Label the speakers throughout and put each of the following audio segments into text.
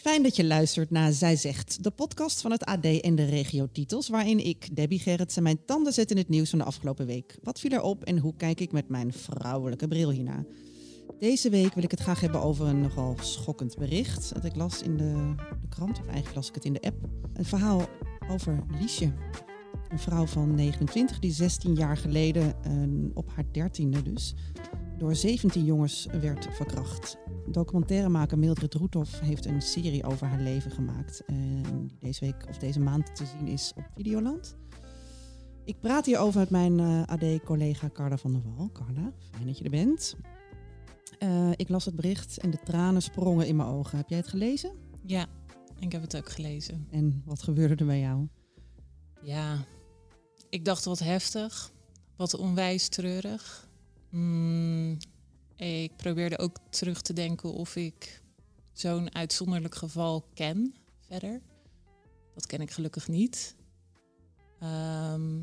Speaker 1: Fijn dat je luistert naar Zij Zegt, de podcast van het AD en de regio-titels, waarin ik, Debbie Gerritsen, mijn tanden zet in het nieuws van de afgelopen week. Wat viel erop en hoe kijk ik met mijn vrouwelijke bril hierna? Deze week wil ik het graag hebben over een nogal schokkend bericht dat ik las in de, de krant, of eigenlijk las ik het in de app. Een verhaal over Liesje, een vrouw van 29 die 16 jaar geleden, op haar dertiende dus, door 17 jongens werd verkracht. Documentairemaker Mildred Roethoff heeft een serie over haar leven gemaakt. En die deze week of deze maand te zien is op Videoland. Ik praat hierover met mijn eh, AD-collega Carla van der Wal. Carla, fijn dat je er bent. Eh, ik las het bericht en de tranen sprongen in mijn ogen. Heb jij het gelezen?
Speaker 2: Ja, ik heb het ook gelezen.
Speaker 1: En wat gebeurde er bij jou?
Speaker 2: Ja, ik dacht wat heftig, wat onwijs treurig. Mm, ik probeerde ook terug te denken of ik zo'n uitzonderlijk geval ken verder. Dat ken ik gelukkig niet. Ehm,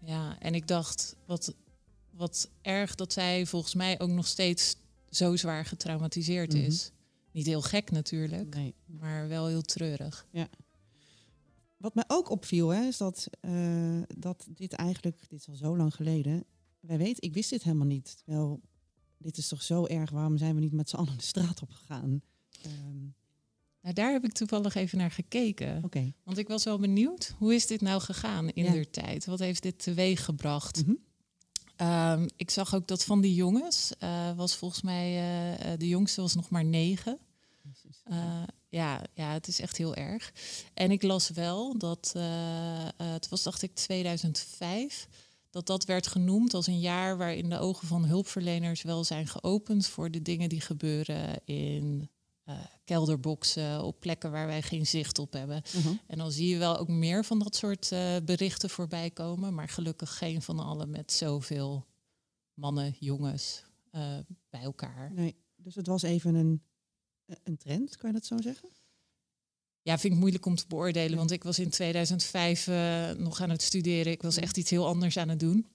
Speaker 2: ja, en ik dacht, wat, wat erg dat zij volgens mij ook nog steeds zo zwaar getraumatiseerd
Speaker 1: Mhm.
Speaker 2: is. Niet heel gek natuurlijk,
Speaker 1: Nee.
Speaker 2: maar wel heel treurig.
Speaker 1: Wat mij ook opviel, hè, is dat, eh, dat dit eigenlijk, dit is al zo lang geleden. Wij weten, ik wist dit helemaal niet. Terwijl, dit is toch zo erg, waarom zijn we niet met z'n allen de straat op gegaan? Ehm,
Speaker 2: Nou, daar heb ik toevallig even naar gekeken.
Speaker 1: Oké.
Speaker 2: Want ik was wel benieuwd, hoe is dit nou gegaan in
Speaker 1: Ja.
Speaker 2: der tijd? Wat heeft dit teweeg gebracht?
Speaker 1: Mhm.
Speaker 2: Ehm, ik zag ook dat van die jongens, eh, was volgens mij, eh, eh, de jongste was nog maar negen. Ja, ja, het is echt heel erg. En ik las wel dat, het was dacht ik 2005, dat dat werd genoemd als een jaar waarin de ogen van hulpverleners wel zijn geopend voor de dingen die gebeuren in eh, kelderboxen, op plekken waar wij geen zicht op hebben.
Speaker 1: Mhm.
Speaker 2: En dan zie je wel ook meer van dat soort eh, berichten voorbij komen, maar gelukkig geen van alle met zoveel mannen, jongens eh, bij elkaar.
Speaker 1: Nee, dus het was even een, een trend, kan je dat zo zeggen?
Speaker 2: Ja, vind ik moeilijk om te beoordelen, want ik was in 2005 eh, nog aan het studeren. Ik was echt iets heel anders aan het doen.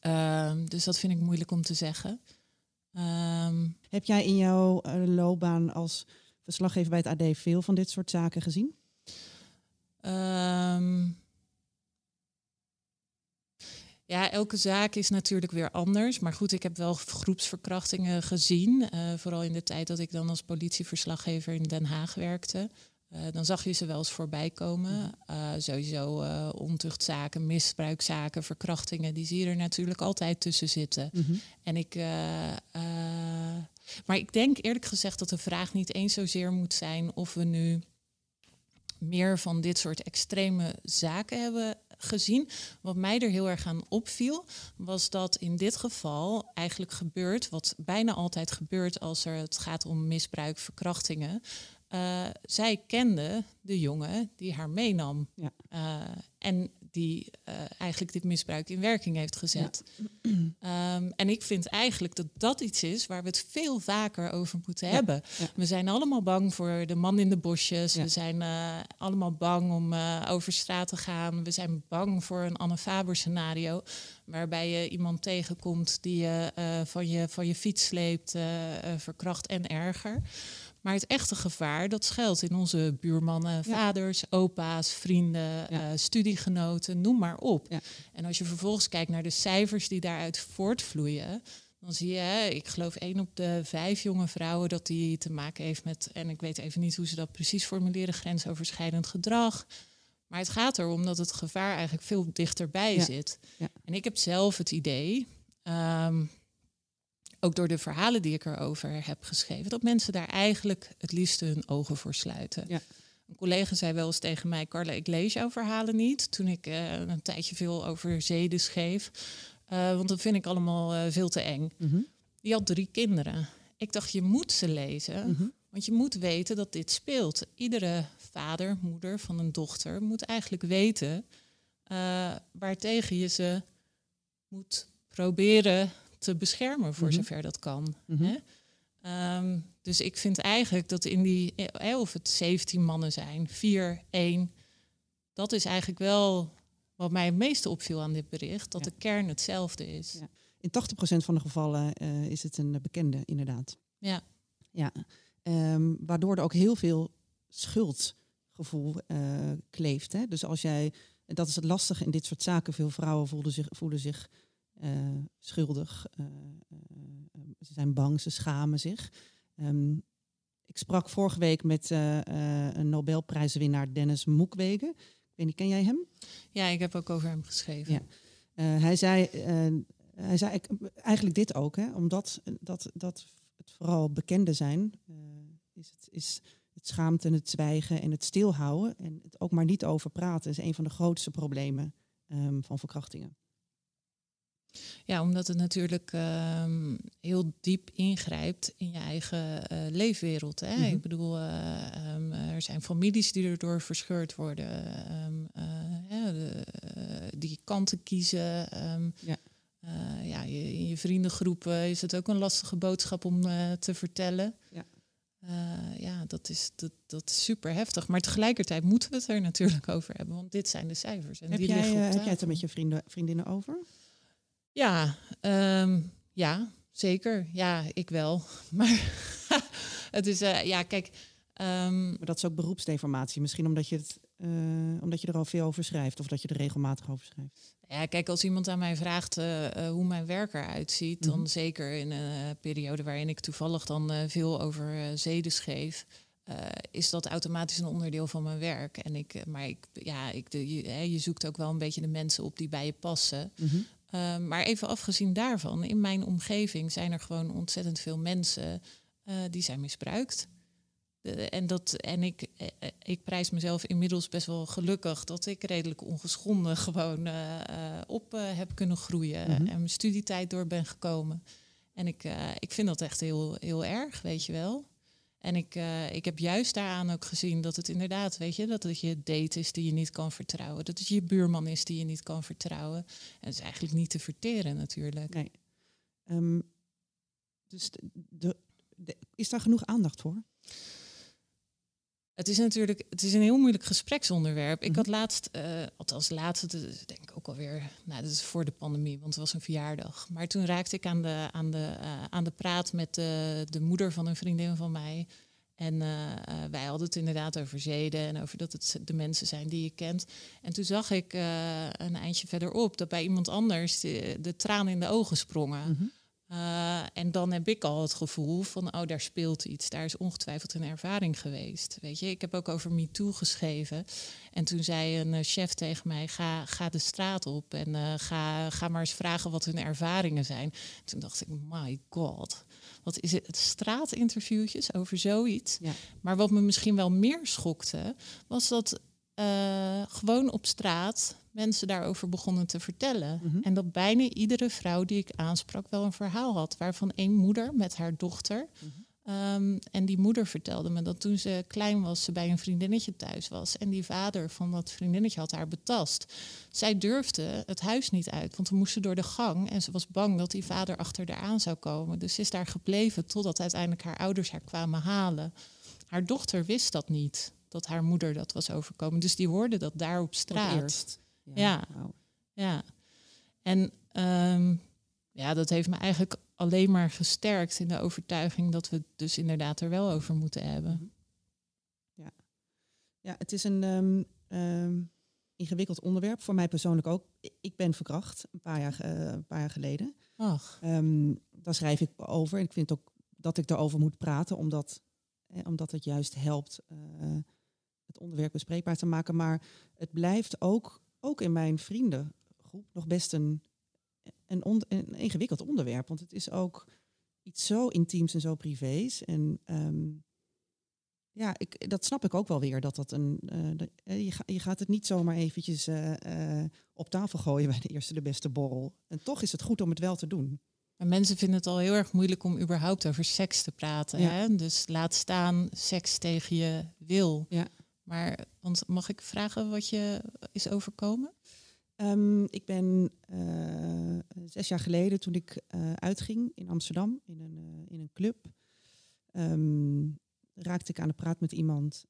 Speaker 2: Ehm, dus dat vind ik moeilijk om te zeggen. Ehm,
Speaker 1: Heb jij in jouw eh, loopbaan als verslaggever bij het AD veel van dit soort zaken gezien?
Speaker 2: Ehm, ja, elke zaak is natuurlijk weer anders. Maar goed, ik heb wel groepsverkrachtingen gezien. eh, vooral in de tijd dat ik dan als politieverslaggever in Den Haag werkte. Eh, dan zag je ze wel eens voorbij komen. Eh, sowieso eh ontuchtzaken, misbruikzaken, verkrachtingen. Die zie je er natuurlijk altijd tussen zitten. En ik, maar ik denk eerlijk gezegd dat de vraag niet eens zozeer moet zijn of we nu meer van dit soort extreme zaken hebben gezien. Wat mij er heel erg aan opviel, was dat in dit geval eigenlijk gebeurt, wat bijna altijd gebeurt als er het gaat om misbruik, verkrachtingen. Eh, zij kende de jongen die haar meenam.
Speaker 1: Ja.
Speaker 2: Eh, en die eh, eigenlijk dit misbruik in werking heeft gezet. Ehm, en ik vind eigenlijk dat dat iets is waar we het veel vaker over moeten hebben. We zijn allemaal bang voor de man in de bosjes. We zijn allemaal bang om over straat te gaan. We zijn bang voor een Anne Faber scenario. Waarbij je iemand tegenkomt die je van, je van je fiets sleept, verkracht en erger. Maar het echte gevaar, dat schuilt in onze buurmannen, vaders, opa's, vrienden,
Speaker 1: Ja.
Speaker 2: eh, studiegenoten, noem maar op.
Speaker 1: Ja.
Speaker 2: En als je vervolgens kijkt naar de cijfers die daaruit voortvloeien, dan zie je, ik geloof één op de vijf jonge vrouwen dat die te maken heeft met, en ik weet even niet hoe ze dat precies formuleren, grensoverschrijdend gedrag. Maar het gaat erom dat het gevaar eigenlijk veel dichterbij zit. En ik heb zelf het idee, ehm, ook door de verhalen die ik erover heb geschreven, dat mensen daar eigenlijk het liefste hun ogen voor sluiten.
Speaker 1: Ja.
Speaker 2: Een collega zei wel eens tegen mij, Carla, ik lees jouw verhalen niet. Toen ik eh, een tijdje veel over zeden schreef. Eh, want dat vind ik allemaal eh, veel te eng.
Speaker 1: Mhm.
Speaker 2: Die had drie kinderen. Ik dacht, je moet ze lezen.
Speaker 1: Mhm.
Speaker 2: Want je moet weten dat dit speelt. Iedere vader, moeder van een dochter moet eigenlijk weten waartegen je ze moet proberen te beschermen voor
Speaker 1: Mhm.
Speaker 2: zover dat kan.
Speaker 1: Mhm.
Speaker 2: Hè? Ehm, dus ik vind eigenlijk dat in die, eh, of het 17 mannen zijn, 4, 1, dat is eigenlijk wel wat mij het meeste opviel aan dit bericht, dat
Speaker 1: Ja.
Speaker 2: de kern hetzelfde is.
Speaker 1: Ja. In 80% van de gevallen eh, is het een bekende, inderdaad.
Speaker 2: Ja.
Speaker 1: Ja, Ehm, waardoor er ook heel veel schuldgevoel eh, kleeft. Hè? Dus als jij, en dat is het lastige in dit soort zaken, veel vrouwen voelen zich, voelen zich eh, schuldig. eh, eh, eh, ze zijn bang, ze schamen zich. Ehm, ik sprak vorige week met eh, eh, een Nobelprijswinnaar Dennis Mukwege. Ik weet niet, ken jij hem?
Speaker 2: Ja, ik heb ook over hem geschreven.
Speaker 1: Ja. Eh, hij zei, eh, hij zei eigenlijk- dit ook, hè, omdat dat, dat het vooral bekende zijn, eh, is, het, is het schaamte en het zwijgen en het stilhouden en het ook maar niet over praten is een van de grootste problemen ehm, van verkrachtingen.
Speaker 2: Ja, omdat het natuurlijk ehm, heel diep ingrijpt in je eigen eh, leefwereld. Hè?
Speaker 1: Mhm.
Speaker 2: Ik bedoel, eh, ehm, er zijn families die erdoor verscheurd worden, ehm, eh, de, die kanten kiezen.
Speaker 1: Ja.
Speaker 2: ja, je, in je vriendengroepen is het ook een lastige boodschap om te vertellen.
Speaker 1: Ja.
Speaker 2: Ja, dat is, dat, dat is super heftig. Maar tegelijkertijd moeten we het er natuurlijk over hebben, want dit zijn de cijfers. En
Speaker 1: Heb
Speaker 2: die
Speaker 1: jij,
Speaker 2: liggen op
Speaker 1: heb jij het er met je vrienden, vriendinnen over?
Speaker 2: Ja, ehm, ja, zeker. Ja, ik wel. Maar het is, eh, ja, kijk. ehm,
Speaker 1: Maar dat is ook beroepsdeformatie. Misschien omdat je, het, eh, omdat je er al veel over schrijft of dat je er regelmatig over schrijft.
Speaker 2: ja, kijk, als iemand aan mij vraagt eh, hoe mijn werk eruit ziet,
Speaker 1: Mhm.
Speaker 2: dan zeker in een periode waarin ik toevallig dan veel over zeden schreef. is dat automatisch een onderdeel van mijn werk. En ik, maar ik, ja, ik, de, je, hè, je zoekt ook wel een beetje de mensen op die bij je passen. Uh, maar even afgezien daarvan, in mijn omgeving zijn er gewoon ontzettend veel mensen uh, die zijn misbruikt. De, en dat, en ik, eh, ik prijs mezelf inmiddels best wel gelukkig dat ik redelijk ongeschonden gewoon uh, op heb kunnen groeien
Speaker 1: Mhm.
Speaker 2: en mijn studietijd door ben gekomen. En ik, ik vind dat echt heel, heel erg, weet je wel. En ik, uh, ik heb juist daaraan ook gezien dat het inderdaad, weet je, dat het je date is die je niet kan vertrouwen. Dat het je buurman is die je niet kan vertrouwen. En dat is eigenlijk niet te verteren natuurlijk.
Speaker 1: Nee. Um, dus de, is daar genoeg aandacht voor?
Speaker 2: Het is natuurlijk het is een heel moeilijk gespreksonderwerp. Mm -hmm. Ik had laatst, uh, althans laatst, denk ik ook alweer, nou, dat is voor de pandemie, want het was een verjaardag. Maar toen raakte ik aan de, aan de, uh, aan de praat met de, de moeder van een vriendin van mij. En uh, wij hadden het inderdaad over zeden en over dat het de mensen zijn die je kent. En toen zag ik een eindje verderop dat bij iemand anders de, de tranen in de ogen sprongen. Mm -hmm. Uh, en dan heb ik al het gevoel van, oh, daar speelt iets. Daar is ongetwijfeld een ervaring geweest. Weet je, ik heb ook over MeToo geschreven. En toen zei een uh, chef tegen mij, ga, ga de straat op en uh, ga, ga maar eens vragen wat hun ervaringen zijn. Toen dacht ik, my god, wat is het? Straatinterviewtjes over zoiets.
Speaker 1: Ja.
Speaker 2: Maar wat me misschien wel meer schokte, was dat uh, gewoon op straat mensen daarover begonnen te vertellen.
Speaker 1: Mhm.
Speaker 2: En dat bijna iedere vrouw die ik aansprak wel een verhaal had. Waarvan één moeder met haar dochter.
Speaker 1: Mhm.
Speaker 2: Um, en die moeder vertelde me dat toen ze klein was, ze bij een vriendinnetje thuis was. En die vader van dat vriendinnetje had haar betast. Zij durfde het huis niet uit, want we moesten door de gang. En ze was bang dat die vader achter haar aan zou komen. Dus ze is daar gebleven totdat uiteindelijk haar ouders haar kwamen halen. Haar dochter wist dat niet, dat haar moeder dat was overkomen. Dus die hoorde dat daar op straat.
Speaker 1: Eerst.
Speaker 2: Ja, ja.
Speaker 1: Wow.
Speaker 2: ja. En um, ja, dat heeft me eigenlijk alleen maar gesterkt in de overtuiging dat we het dus inderdaad er wel over moeten hebben.
Speaker 1: Ja, ja het is een um, um, ingewikkeld onderwerp. Voor mij persoonlijk ook. Ik ben verkracht een paar jaar, uh, een paar jaar geleden.
Speaker 2: Ach.
Speaker 1: daar schrijf ik over. En ik vind ook dat ik daarover moet praten, omdat, eh, omdat het juist helpt uh, het onderwerp bespreekbaar te maken. Maar het blijft ook ook in mijn vriendengroep nog best een, een, on, een, ingewikkeld onderwerp. Want het is ook iets zo intiems en zo privés. En um, ja, ik, dat snap ik ook wel weer. Dat dat een, uh, de, je, ga, je, gaat het niet zomaar eventjes uh, uh, op tafel gooien bij de eerste de beste borrel. En toch is het goed om het wel te doen.
Speaker 2: Maar mensen vinden het al heel erg moeilijk om überhaupt over seks te praten.
Speaker 1: Ja.
Speaker 2: Hè? Dus laat staan seks tegen je wil.
Speaker 1: Ja.
Speaker 2: Maar want mag ik vragen wat je is overkomen?
Speaker 1: Ehm, ik ben eh, zes jaar geleden, toen ik eh, uitging in Amsterdam, in een, eh, in een club, ehm, raakte ik aan de praat met iemand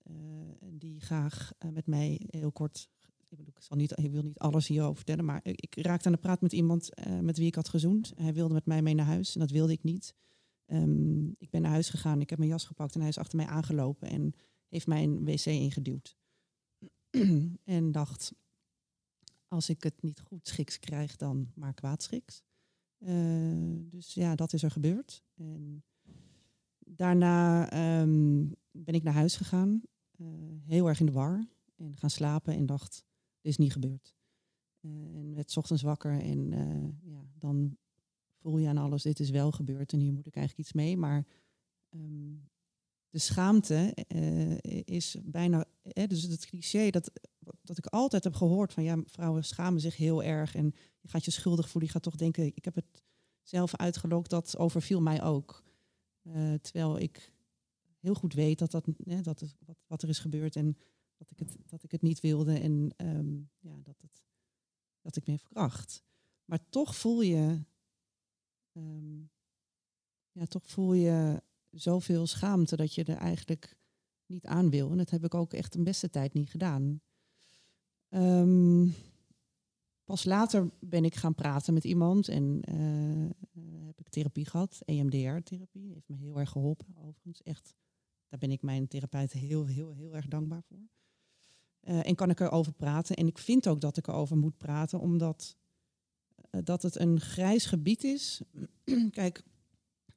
Speaker 1: die graag met mij heel kort. Ik, bedoel, ik, zal niet, ik wil niet alles hierover vertellen, maar ik, raakte aan de praat met iemand met wie ik had gezoend. Hij wilde met mij mee naar huis en dat wilde ik niet. Ehm, ik ben naar huis gegaan, ik heb mijn jas gepakt en hij is achter mij aangelopen en heeft mij een wc ingeduwd. en dacht, als ik het niet goed schiks krijg, dan maar kwaad schiks. Eh, dus ja, dat is er gebeurd. En daarna ehm, ben ik naar huis gegaan, eh, heel erg in de war. En gaan slapen en dacht, dit is niet gebeurd. Eh, en werd ochtends wakker en ja, dan voel je aan alles, dit is wel gebeurd en hier moet ik eigenlijk iets mee. Maar ehm, de schaamte eh, is bijna, eh, dus het cliché dat, dat ik altijd heb gehoord van ja, vrouwen schamen zich heel erg en je gaat je schuldig voelen, je gaat toch denken, ik heb het zelf uitgelokt, dat overviel mij ook. Eh, terwijl ik heel goed weet dat, dat, eh, dat wat, wat er is gebeurd en dat ik het, dat ik het niet wilde en ehm, ja, dat, het, dat ik ben verkracht. Maar toch voel je, ehm, ja, toch voel je zoveel schaamte dat je er eigenlijk niet aan wil. En dat heb ik ook echt een beste tijd niet gedaan. Ehm, pas later ben ik gaan praten met iemand en eh, eh, heb ik therapie gehad, EMDR-therapie. Heeft me heel erg geholpen, overigens. Echt, daar ben ik mijn therapeut heel, heel, heel erg dankbaar voor. Eh, en kan ik erover praten. En ik vind ook dat ik erover moet praten, omdat dat het een grijs gebied is. Kijk,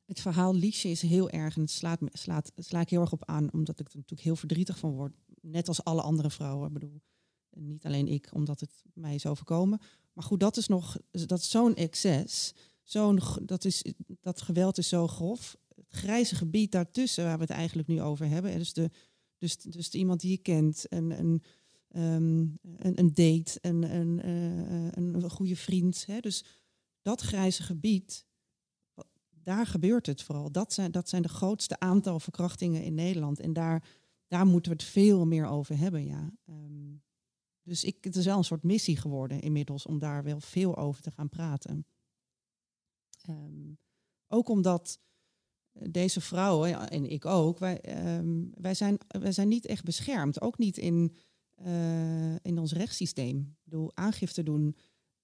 Speaker 1: het verhaal Liesje is heel erg, en het slaat, slaat, sla ik heel erg op aan, omdat ik er natuurlijk heel verdrietig van word. Net als alle andere vrouwen. Ik bedoel, niet alleen ik, omdat het mij is overkomen. Maar goed, dat is nog, dat zo'n excess. Zo'n, dat, is, dat geweld is zo grof. Het grijze gebied daartussen, waar we het eigenlijk nu over hebben. Dus, de, dus, dus iemand die je kent, een, een, ehm, een, een date, een, een, eh, een, een goede vriend. Hè? Dus dat grijze gebied, daar gebeurt het vooral. Dat zijn, dat zijn de grootste aantal verkrachtingen in Nederland. En daar, daar moeten we het veel meer over hebben, ja. Ehm, dus ik, het is wel een soort missie geworden inmiddels om daar wel veel over te gaan praten. Ehm, ook omdat eh, deze vrouwen, en ik ook, wij, ehm, wij, zijn, wij zijn niet echt beschermd. Ook niet in, eh, in ons rechtssysteem. Ik aangifte doen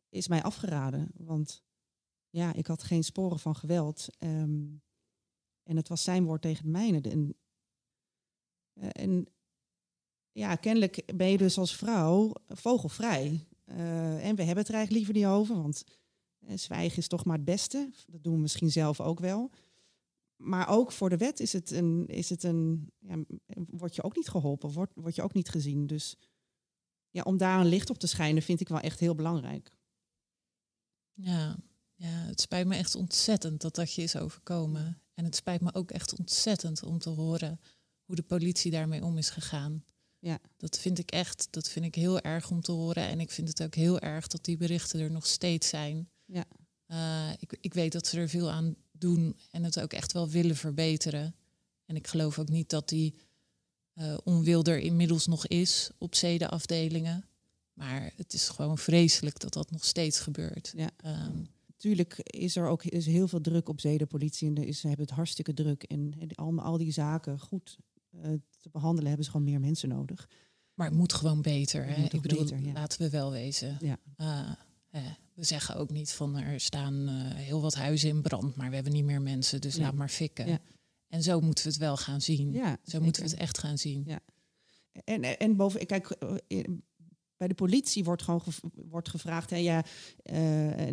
Speaker 1: is mij afgeraden. Want ja, ik had geen sporen van geweld. ehm, en het was zijn woord tegen het mijne. En, eh, en ja, kennelijk ben je dus als vrouw vogelvrij. Eh, en we hebben het er eigenlijk liever niet over, want eh, zwijgen is toch maar het beste. Dat doen we misschien zelf ook wel. Maar ook voor de wet is het een, is het een ja, word je ook niet geholpen, word, word je ook niet gezien. Dus ja, om daar een licht op te schijnen vind ik wel echt heel belangrijk.
Speaker 2: Ja, ja, het spijt me echt ontzettend dat dat je is overkomen. En het spijt me ook echt ontzettend om te horen hoe de politie daarmee om is gegaan.
Speaker 1: Ja.
Speaker 2: Dat vind ik echt, dat vind ik heel erg om te horen. En ik vind het ook heel erg dat die berichten er nog steeds zijn.
Speaker 1: Ja.
Speaker 2: Eh, ik, ik weet dat ze er veel aan doen en het ook echt wel willen verbeteren. En ik geloof ook niet dat die eh, onwil er inmiddels nog is op zedenafdelingen. Maar het is gewoon vreselijk dat dat nog steeds gebeurt.
Speaker 1: Ja.
Speaker 2: Ehm,
Speaker 1: Tuurlijk is er ook is heel veel druk op zedenpolitie en er is, ze hebben het hartstikke druk. En, en al, al die zaken goed eh, te behandelen hebben ze gewoon meer mensen nodig.
Speaker 2: Maar het moet gewoon beter. Hè? Ik bedoel,
Speaker 1: beter, ja.
Speaker 2: laten we wel wezen.
Speaker 1: Ja.
Speaker 2: Eh, hè, we zeggen ook niet van er staan eh, heel wat huizen in brand, maar we hebben niet meer mensen, dus
Speaker 1: Nee.
Speaker 2: laat maar fikken.
Speaker 1: Ja.
Speaker 2: En zo moeten we het wel gaan zien.
Speaker 1: Ja,
Speaker 2: zo moeten we het echt gaan zien.
Speaker 1: Ja. En, en boven, kijk, eh, bij de politie wordt gewoon wordt gevraagd. Ja, eh,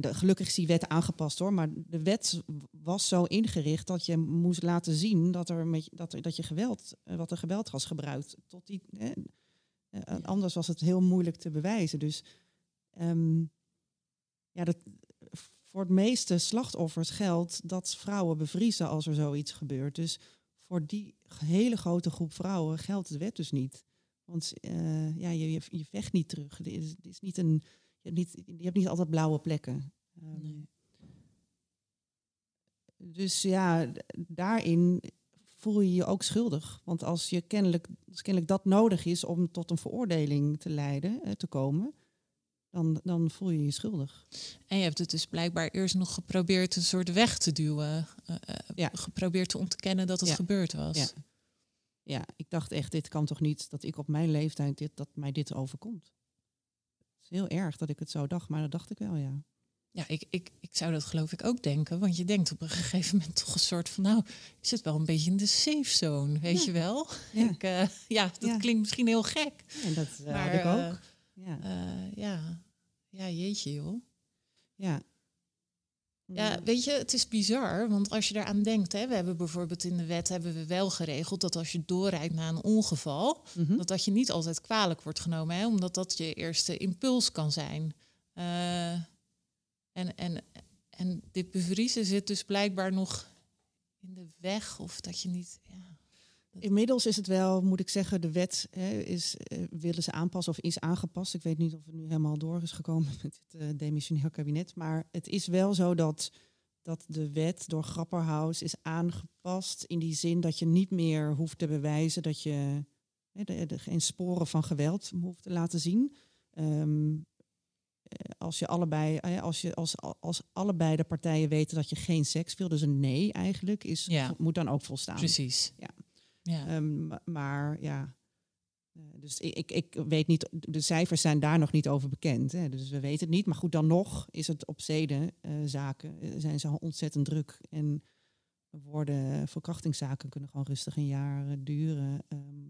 Speaker 1: de, gelukkig is die wet aangepast hoor. Maar de wet was zo ingericht dat je moest laten zien dat er met, dat, dat je geweld, eh, wat er geweld was gebruikt. Tot die, eh, Anders was het heel moeilijk te bewijzen. Dus ehm, ja, dat, voor het meeste slachtoffers geldt dat vrouwen bevriezen als er zoiets gebeurt. Dus voor die hele grote groep vrouwen geldt de wet dus niet. Want eh, ja, je, je, je vecht niet terug. Het is, het is niet een, je, hebt niet, je hebt niet altijd blauwe plekken. Ehm,
Speaker 2: Nee.
Speaker 1: Dus ja, daarin voel je je ook schuldig. Want als je kennelijk, als kennelijk dat nodig is om tot een veroordeling te leiden, eh, te komen, dan, dan voel je je schuldig.
Speaker 2: En je hebt het dus blijkbaar eerst nog geprobeerd een soort weg te duwen. Uh,
Speaker 1: Ja.
Speaker 2: Geprobeerd te ontkennen dat het
Speaker 1: Ja.
Speaker 2: gebeurd was.
Speaker 1: Ja. Ja, ik dacht echt, dit kan toch niet dat ik op mijn leeftijd dit, dat mij dit overkomt. Het is heel erg dat ik het zo dacht, maar dat dacht ik wel, ja.
Speaker 2: Ja, ik, ik, ik zou dat geloof ik ook denken. Want je denkt op een gegeven moment toch een soort van... nou, je zit wel een beetje in de safe zone, weet
Speaker 1: Ja.
Speaker 2: je wel?
Speaker 1: Ja.
Speaker 2: Ik, eh, ja, dat
Speaker 1: Ja.
Speaker 2: klinkt misschien heel gek.
Speaker 1: En dat
Speaker 2: Maar,
Speaker 1: had ik ook. Ja.
Speaker 2: Eh, ja. ja, jeetje joh.
Speaker 1: ja.
Speaker 2: Ja, weet je, het is bizar, want als je eraan denkt, hè, we hebben bijvoorbeeld in de wet hebben we wel geregeld dat als je doorrijdt na een ongeval,
Speaker 1: Mhm.
Speaker 2: dat dat je niet altijd kwalijk wordt genomen, hè, omdat dat je eerste impuls kan zijn. Eh, en, en, en dit bevriezen zit dus blijkbaar nog in de weg, of dat je niet. Ja.
Speaker 1: Inmiddels is het wel, moet ik zeggen, de wet hè, is, eh, willen ze aanpassen of is aangepast. Ik weet niet of het nu helemaal door is gekomen met het eh, demissionair kabinet. Maar het is wel zo dat, dat de wet door Grapperhaus is aangepast. In die zin dat je niet meer hoeft te bewijzen dat je hè, de, de- geen sporen van geweld hoeft te laten zien. Ehm, eh, als je allebei, als je als, als allebei de partijen weten dat je geen seks wil, dus een nee eigenlijk, is,
Speaker 2: Ja.
Speaker 1: moet dan ook volstaan.
Speaker 2: Precies.
Speaker 1: Ja.
Speaker 2: Ja.
Speaker 1: Ehm, ma- maar ja, eh, dus ik, ik, ik weet niet, de cijfers zijn daar nog niet over bekend. Hè, dus we weten het niet. Maar goed, dan nog is het op zedenzaken eh, zijn ze al ontzettend druk. En worden verkrachtingszaken kunnen gewoon rustig een jaar eh, duren. ehm,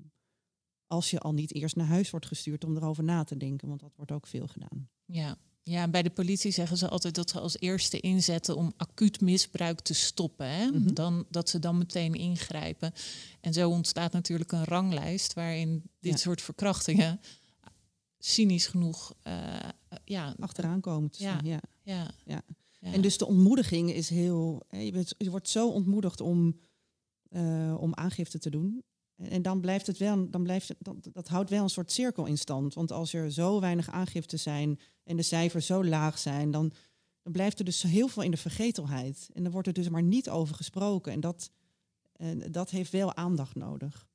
Speaker 1: als je al niet eerst naar huis wordt gestuurd om erover na te denken, want dat wordt ook veel gedaan.
Speaker 2: Ja. Ja, bij de politie zeggen ze altijd dat ze als eerste inzetten om acuut misbruik te stoppen. Hè?
Speaker 1: Mhm.
Speaker 2: dan, dat ze dan meteen ingrijpen. En zo ontstaat natuurlijk een ranglijst waarin dit
Speaker 1: Ja.
Speaker 2: soort verkrachtingen cynisch genoeg. eh, ja,
Speaker 1: Achteraan komen te
Speaker 2: Ja.
Speaker 1: staan. Ja.
Speaker 2: ja,
Speaker 1: Ja. En dus de ontmoediging is heel. Je, bent, je wordt zo ontmoedigd om, eh, om aangifte te doen. En, dan blijft het wel, dan blijft het, dat, dat houdt wel een soort cirkel in stand. Want als er zo weinig aangifte zijn en de cijfers zo laag zijn, dan, dan blijft er dus heel veel in de vergetelheid. En dan wordt er dus maar niet over gesproken. En dat, en dat heeft wel aandacht nodig.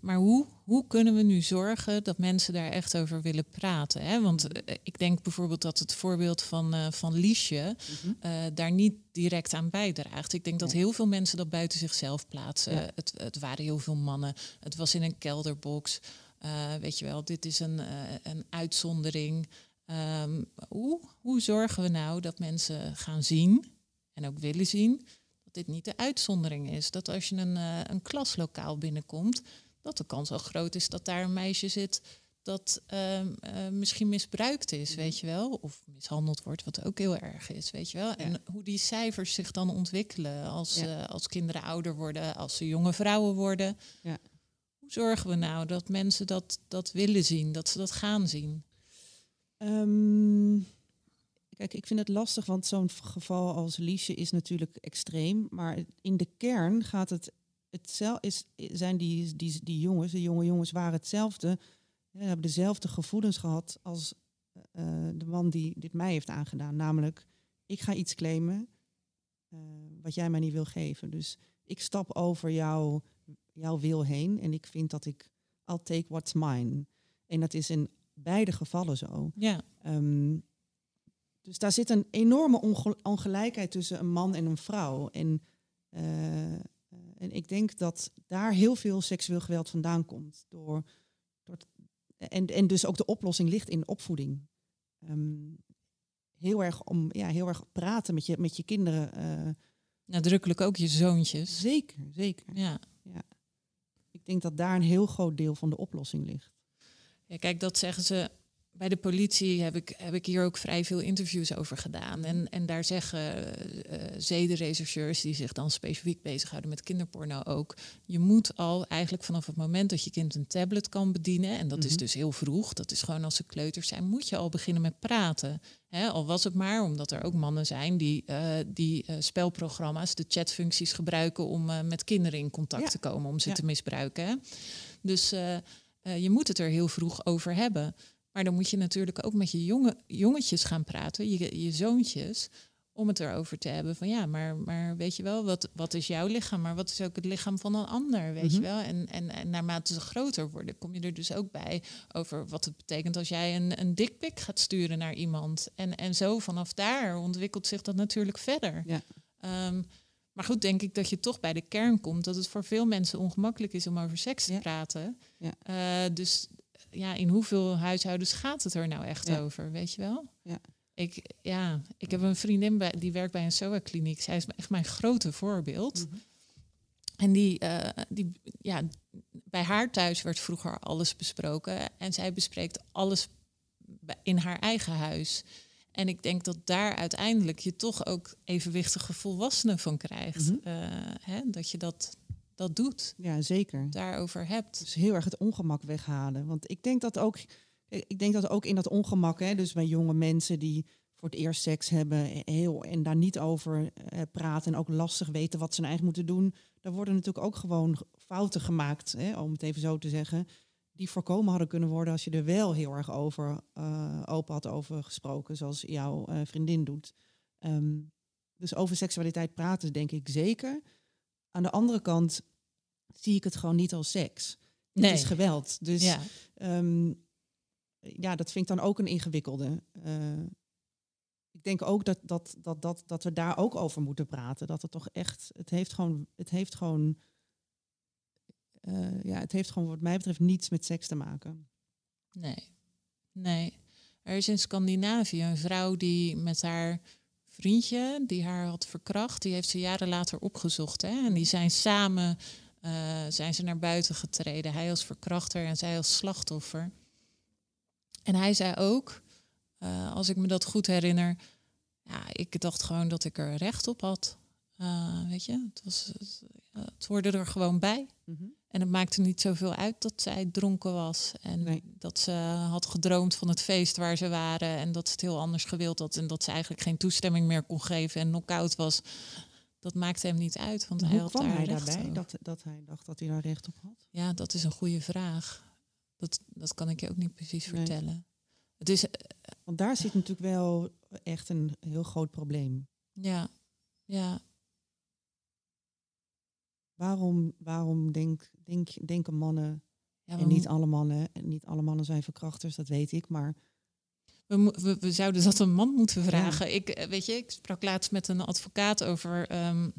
Speaker 2: Maar hoe, hoe kunnen we nu zorgen dat mensen daar echt over willen praten? Hè? Want eh, ik denk bijvoorbeeld dat het voorbeeld van, eh van Liesje eh, daar niet direct aan bijdraagt. Ik denk dat heel veel mensen dat buiten zichzelf plaatsen.
Speaker 1: Ja.
Speaker 2: Het, het waren heel veel mannen. Het was in een kelderbox. Weet je wel, dit is een, een uitzondering. Ehm, hoe, hoe zorgen we nou dat mensen gaan zien en ook willen zien dat dit niet de uitzondering is? Dat als je een, eh, een klaslokaal binnenkomt, dat de kans al groot is dat daar een meisje zit dat ehm, eh, misschien misbruikt is, weet je wel, of mishandeld wordt, wat ook heel erg is, weet je wel. En hoe die cijfers zich dan ontwikkelen als,
Speaker 1: Ja.
Speaker 2: eh, als kinderen ouder worden, als ze jonge vrouwen worden.
Speaker 1: Ja.
Speaker 2: Hoe zorgen we nou dat mensen dat, dat willen zien, dat ze dat gaan zien?
Speaker 1: Ehm, kijk, ik vind het lastig, want zo'n geval als Liesje is natuurlijk extreem. Maar in de kern gaat het, hetzel, is, zijn die, die, die jongens, de jonge jongens, waren hetzelfde. hè, hebben dezelfde gevoelens gehad als eh, de man die dit mij heeft aangedaan. Namelijk, ik ga iets claimen eh, wat jij mij niet wil geven. Dus ik stap over jouw, jouw wil heen en ik vind dat ik, I'll take what's mine. En dat is in beide gevallen zo.
Speaker 2: Ja,
Speaker 1: Ehm, dus daar zit een enorme onge- ongelijkheid tussen een man en een vrouw. En, eh, en ik denk dat daar heel veel seksueel geweld vandaan komt. Door, door en, en dus ook de oplossing ligt in opvoeding. Ehm, heel, erg om, ja, heel erg praten met je, met je kinderen. eh,
Speaker 2: nadrukkelijk ook je zoontjes.
Speaker 1: zeker, zeker.
Speaker 2: Ja.
Speaker 1: Ik denk dat daar een heel groot deel van de oplossing ligt.
Speaker 2: Ja, kijk, dat zeggen ze. Bij de politie heb ik, heb ik hier ook vrij veel interviews over gedaan. En, en daar zeggen eh, zedenrechercheurs die zich dan specifiek bezighouden met kinderporno ook. Je moet al eigenlijk vanaf het moment dat je kind een tablet kan bedienen, en dat is
Speaker 1: Mhm.
Speaker 2: dus heel vroeg, dat is gewoon als ze kleuters zijn, moet je al beginnen met praten. Al was het maar omdat er ook mannen zijn die, eh, die spelprogramma's, de chatfuncties gebruiken om met kinderen in contact
Speaker 1: Ja.
Speaker 2: te komen, om ze
Speaker 1: Ja.
Speaker 2: te misbruiken. Hè. Dus je moet het er heel vroeg over hebben. Maar dan moet je natuurlijk ook met je jonge, jongetjes gaan praten, je, je zoontjes, om het erover te hebben van ja, maar, maar weet je wel, wat, wat is jouw lichaam, maar wat is ook het lichaam van een ander, weet je
Speaker 1: Mhm.
Speaker 2: wel? En, en, en naarmate ze groter worden, kom je er dus ook bij over wat het betekent als jij een, een dikpik gaat sturen naar iemand. En, en zo vanaf daar ontwikkelt zich dat natuurlijk verder.
Speaker 1: Ja.
Speaker 2: Ehm, maar goed, denk ik dat je toch bij de kern komt dat het voor veel mensen ongemakkelijk is om over seks te
Speaker 1: Ja.
Speaker 2: praten.
Speaker 1: Ja.
Speaker 2: Eh, dus ja, in hoeveel huishoudens gaat het er nou echt
Speaker 1: Ja.
Speaker 2: over, weet je wel?
Speaker 1: Ja.
Speaker 2: Ik, ja, ik heb een vriendin bij, die werkt bij een SOA-kliniek. Zij is echt mijn grote voorbeeld.
Speaker 1: Mhm.
Speaker 2: En die, eh, die, ja, bij haar thuis werd vroeger alles besproken. En zij bespreekt alles in haar eigen huis. En ik denk dat daar uiteindelijk je toch ook evenwichtige volwassenen van krijgt.
Speaker 1: Mhm.
Speaker 2: Eh, hè, dat je dat, dat doet,
Speaker 1: Ja, zeker.
Speaker 2: daarover hebt.
Speaker 1: Dus heel erg het ongemak weghalen. Want ik denk dat ook, ik denk dat ook in dat ongemak, hè, dus bij jonge mensen die voor het eerst seks hebben heel, en daar niet over eh, praten en ook lastig weten wat ze nou eigenlijk moeten doen, daar worden natuurlijk ook gewoon fouten gemaakt, hè, om het even zo te zeggen, die voorkomen hadden kunnen worden als je er wel heel erg over eh, open had over gesproken, zoals jouw eh, vriendin doet. Ehm, dus over seksualiteit praten, denk ik zeker. Aan de andere kant zie ik het gewoon niet als seks.
Speaker 2: Nee.
Speaker 1: Het is geweld. Dus
Speaker 2: ja.
Speaker 1: Ehm, ja, dat vind ik dan ook een ingewikkelde. Eh, ik denk ook dat, dat, dat, dat, dat we daar ook over moeten praten. Dat het toch echt, het heeft gewoon, het heeft gewoon, eh, ja, het heeft gewoon wat mij betreft niets met seks te maken.
Speaker 2: Nee, nee. Er is in Scandinavië een vrouw die met haar vriendje, die haar had verkracht, die heeft ze jaren later opgezocht. Hè? En die zijn samen eh, zijn ze naar buiten getreden. Hij als verkrachter en zij als slachtoffer. En hij zei ook, eh, als ik me dat goed herinner, ja, ik dacht gewoon dat ik er recht op had. Eh, weet je, het, was, het, hoorde er gewoon bij. En het maakte niet zoveel uit dat zij dronken was. En
Speaker 1: Nee.
Speaker 2: dat ze had gedroomd van het feest waar ze waren. En dat ze het heel anders gewild had. En dat ze eigenlijk geen toestemming meer kon geven en knock-out was. Dat maakte hem niet uit. Want hij
Speaker 1: Hoe
Speaker 2: had
Speaker 1: kwam
Speaker 2: daar
Speaker 1: hij daarbij dat, dat hij dacht dat hij daar recht op had?
Speaker 2: Ja, dat is een goede vraag. Dat, dat kan ik je ook niet precies
Speaker 1: Nee.
Speaker 2: vertellen. Het is, eh,
Speaker 1: Want daar zit natuurlijk wel echt een heel groot probleem.
Speaker 2: ja, ja,
Speaker 1: Waarom, waarom denk, denk, denken mannen,
Speaker 2: ja
Speaker 1: en niet alle mannen, en niet alle mannen zijn verkrachters, dat weet ik, maar
Speaker 2: we, we, we zouden dat een man moeten vragen. Ik, eh, weet je, ik sprak laatst met een advocaat over ehm,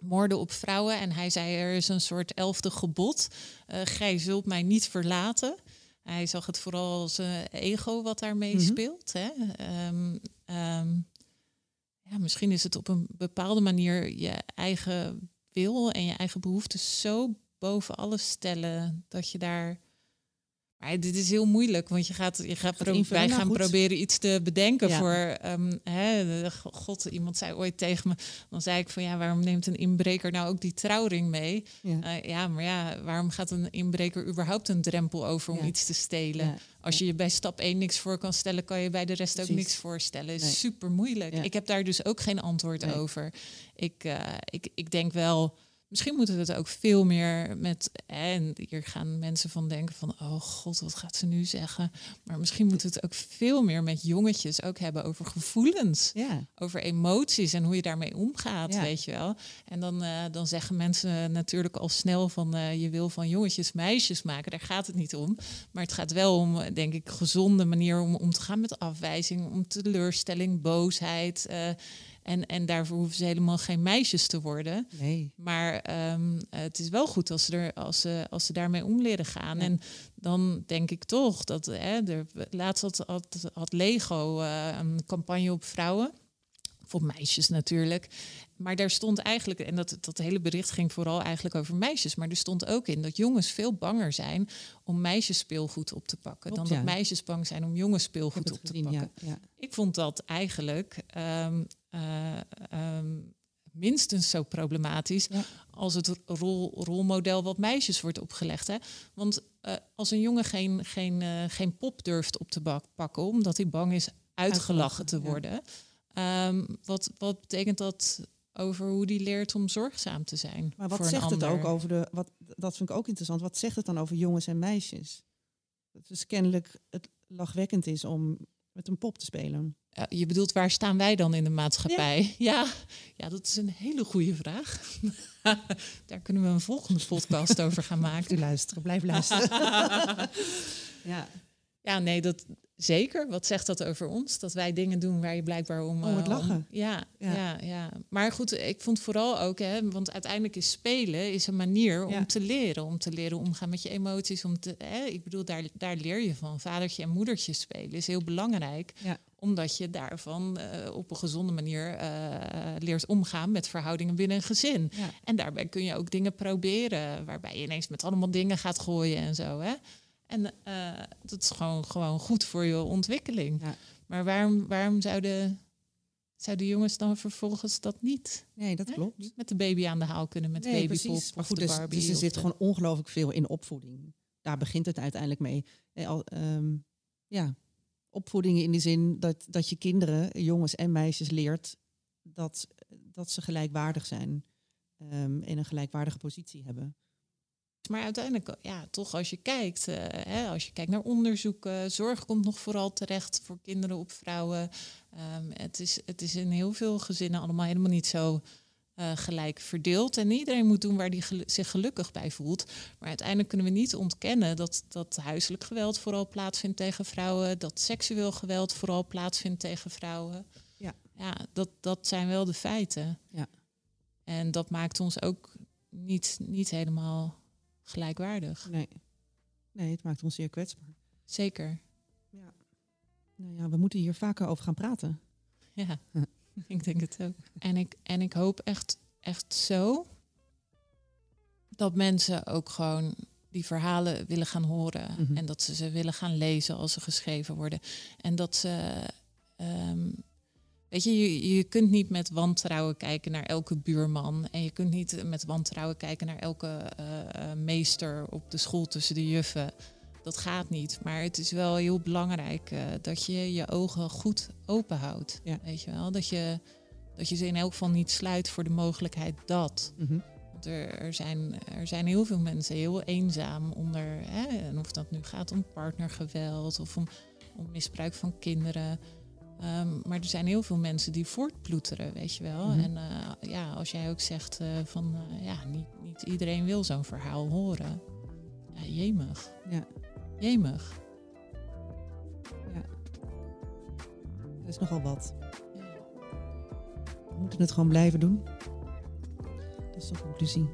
Speaker 2: moorden op vrouwen. En hij zei, er is een soort elfde gebod. Eh gij zult mij niet verlaten. Hij zag het vooral als eh, ego wat daarmee
Speaker 1: Mhm.
Speaker 2: speelt. Hè? Ehm, ehm, ja, misschien is het op een bepaalde manier je eigen wil en je eigen behoeftes zo boven alles stellen dat je daar. Dit is heel moeilijk, want je gaat, je gaat
Speaker 1: invullen.
Speaker 2: wij gaan proberen iets te bedenken
Speaker 1: Ja.
Speaker 2: voor. ehm, hè, God, iemand zei ooit tegen me. Dan zei ik van ja, waarom neemt een inbreker nou ook die trouwring mee?
Speaker 1: ja.
Speaker 2: Eh, ja, maar ja, waarom gaat een inbreker überhaupt een drempel over om iets te stelen? Als je je bij stap 1 niks voor kan stellen, kan je bij de rest ook niks voorstellen. Is
Speaker 1: Nee.
Speaker 2: super moeilijk. Ik heb daar dus ook geen antwoord
Speaker 1: Nee.
Speaker 2: over. Ik, eh, ik, ik denk wel, misschien moeten we het ook veel meer met. En hier gaan mensen van denken van, oh god, wat gaat ze nu zeggen? Maar misschien moeten we het ook veel meer met jongetjes ook hebben over gevoelens
Speaker 1: ja.
Speaker 2: over emoties en hoe je daarmee omgaat,
Speaker 1: Ja.
Speaker 2: weet je wel. En dan, eh, dan zeggen mensen natuurlijk al snel van eh, je wil van jongetjes meisjes maken. Daar gaat het niet om. Maar het gaat wel om, denk ik, gezonde manier om om te gaan met afwijzing, om teleurstelling, boosheid. eh, en, en daarvoor hoeven ze helemaal geen meisjes te worden.
Speaker 1: Nee.
Speaker 2: Maar ehm, het is wel goed als ze, er, als ze, als ze daarmee om leren gaan.
Speaker 1: Ja.
Speaker 2: En dan denk ik toch dat hè, er, laatst had, had, had Lego eh, een campagne op vrouwen. Voor meisjes natuurlijk. Maar daar stond eigenlijk, en dat, dat hele bericht ging vooral eigenlijk over meisjes. Maar er stond ook in dat jongens veel banger zijn om meisjes speelgoed op te pakken.
Speaker 1: Klopt,
Speaker 2: dan
Speaker 1: ja.
Speaker 2: dat meisjes bang zijn om jongens speelgoed op te pakken.
Speaker 1: ja. ja.
Speaker 2: Ik vond dat eigenlijk ehm, eh, ehm, minstens zo problematisch als het rol, rolmodel wat meisjes wordt opgelegd. Hè? Want eh, als een jongen geen, geen, eh, geen pop durft op te bak- pakken omdat hij bang is uitgelachen
Speaker 1: Uitgelachen,
Speaker 2: te worden, ehm, wat, wat betekent dat over hoe die leert om zorgzaam te zijn?
Speaker 1: Maar wat
Speaker 2: voor een
Speaker 1: zegt het ook over de. Wat, dat vind ik ook interessant. Wat zegt het dan over jongens en meisjes? Dat dus kennelijk het lachwekkend is om met een pop te spelen.
Speaker 2: Je bedoelt, waar staan wij dan in de maatschappij? Ja, ja, dat is een hele goede vraag. Daar kunnen we een volgende podcast over gaan maken.
Speaker 1: U luisteren, blijf luisteren. ja.
Speaker 2: Ja, nee, dat zeker. Wat zegt dat over ons? Dat wij dingen doen waar je blijkbaar om.
Speaker 1: Om het
Speaker 2: eh,
Speaker 1: lachen.
Speaker 2: ja,
Speaker 1: Ja.
Speaker 2: ja, ja, Maar goed, ik vond vooral ook, hè, want uiteindelijk is spelen is een manier
Speaker 1: Ja.
Speaker 2: om te leren, om te leren omgaan met je emoties. Om te, hè, ik bedoel, daar, daar leer je van. Vadertje en moedertje spelen is heel belangrijk,
Speaker 1: Ja.
Speaker 2: omdat je daarvan eh, op een gezonde manier eh, leert omgaan met verhoudingen binnen een gezin. En daarbij kun je ook dingen proberen, waarbij je ineens met allemaal dingen gaat gooien en zo. Hè? En eh, dat is gewoon, gewoon goed voor je ontwikkeling.
Speaker 1: Ja.
Speaker 2: Maar waarom, waarom zouden, zouden jongens dan vervolgens dat niet?
Speaker 1: Nee, dat
Speaker 2: hè?
Speaker 1: klopt.
Speaker 2: Niet met de baby aan de haal kunnen, met
Speaker 1: Nee,
Speaker 2: babypop
Speaker 1: precies. Maar
Speaker 2: of
Speaker 1: goed,
Speaker 2: de
Speaker 1: dus,
Speaker 2: Barbie.
Speaker 1: dus er zit
Speaker 2: de-
Speaker 1: gewoon ongelooflijk veel in opvoeding. Daar begint het uiteindelijk mee. Eh, al, ehm, ja, opvoeding in die zin dat, dat je kinderen, jongens en meisjes, leert dat, dat ze gelijkwaardig zijn. ehm, en een gelijkwaardige positie hebben.
Speaker 2: Maar uiteindelijk, ja, toch als je kijkt, eh, hè, als je kijkt naar onderzoeken, zorg komt nog vooral terecht voor kinderen op vrouwen. Ehm, het, is, het is in heel veel gezinnen allemaal helemaal niet zo eh, gelijk verdeeld. En iedereen moet doen waar hij zich gelukkig bij voelt. Maar uiteindelijk kunnen we niet ontkennen dat, dat huiselijk geweld vooral plaatsvindt tegen vrouwen, dat seksueel geweld vooral plaatsvindt tegen vrouwen.
Speaker 1: Ja.
Speaker 2: Ja, dat, dat zijn wel de feiten.
Speaker 1: Ja.
Speaker 2: En dat maakt ons ook niet, niet helemaal gelijkwaardig.
Speaker 1: Nee. nee, het maakt ons zeer kwetsbaar.
Speaker 2: Zeker.
Speaker 1: Nou ja, we moeten hier vaker over gaan praten.
Speaker 2: Ja, ik denk het ook. En ik, en ik hoop echt, echt zo dat mensen ook gewoon die verhalen willen gaan horen.
Speaker 1: Mhm.
Speaker 2: En dat ze ze willen gaan lezen als ze geschreven worden. En dat ze. ehm, weet je, je, je kunt niet met wantrouwen kijken naar elke buurman. En je kunt niet met wantrouwen kijken naar elke eh, eh, meester op de school tussen de juffen. Dat gaat niet. Maar het is wel heel belangrijk eh, dat je je ogen goed open houdt.
Speaker 1: Ja.
Speaker 2: Weet je wel? Dat je, dat je ze in elk geval niet sluit voor de mogelijkheid dat.
Speaker 1: Mhm.
Speaker 2: Want er, er, zijn, er zijn heel veel mensen heel eenzaam onder. Hè, en of dat nu gaat om partnergeweld of om, om misbruik van kinderen. Ehm, maar er zijn heel veel mensen die voortploeteren, weet je wel.
Speaker 1: Mhm.
Speaker 2: En eh, ja, als jij ook zegt eh, van eh, ja, niet, niet iedereen wil zo'n verhaal horen. Ja, jemig.
Speaker 1: Ja.
Speaker 2: Jemig.
Speaker 1: Dat is nogal wat. We moeten het gewoon blijven doen. Dat is de conclusie.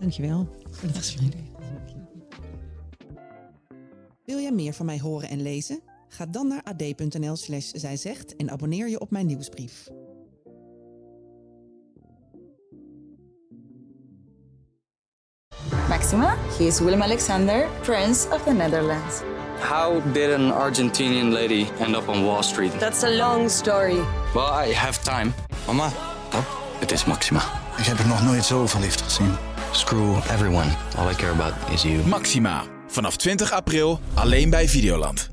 Speaker 1: Dankjewel voor het gesprek. Wil jij meer van mij horen en lezen? Ga dan naar ad.nl slash zijzegt en abonneer je op mijn nieuwsbrief.
Speaker 3: Maxima, he is Willem Alexander, Prince of the Netherlands.
Speaker 4: How did an Argentinian lady end up on Wall Street?
Speaker 5: That's a long story.
Speaker 4: Well, I have time. Mama, pap, het is Maxima.
Speaker 6: Ik heb er nog nooit zo verliefd gezien.
Speaker 4: Screw everyone. All I care about is you.
Speaker 7: Maxima. Vanaf 20 april alleen bij Videoland.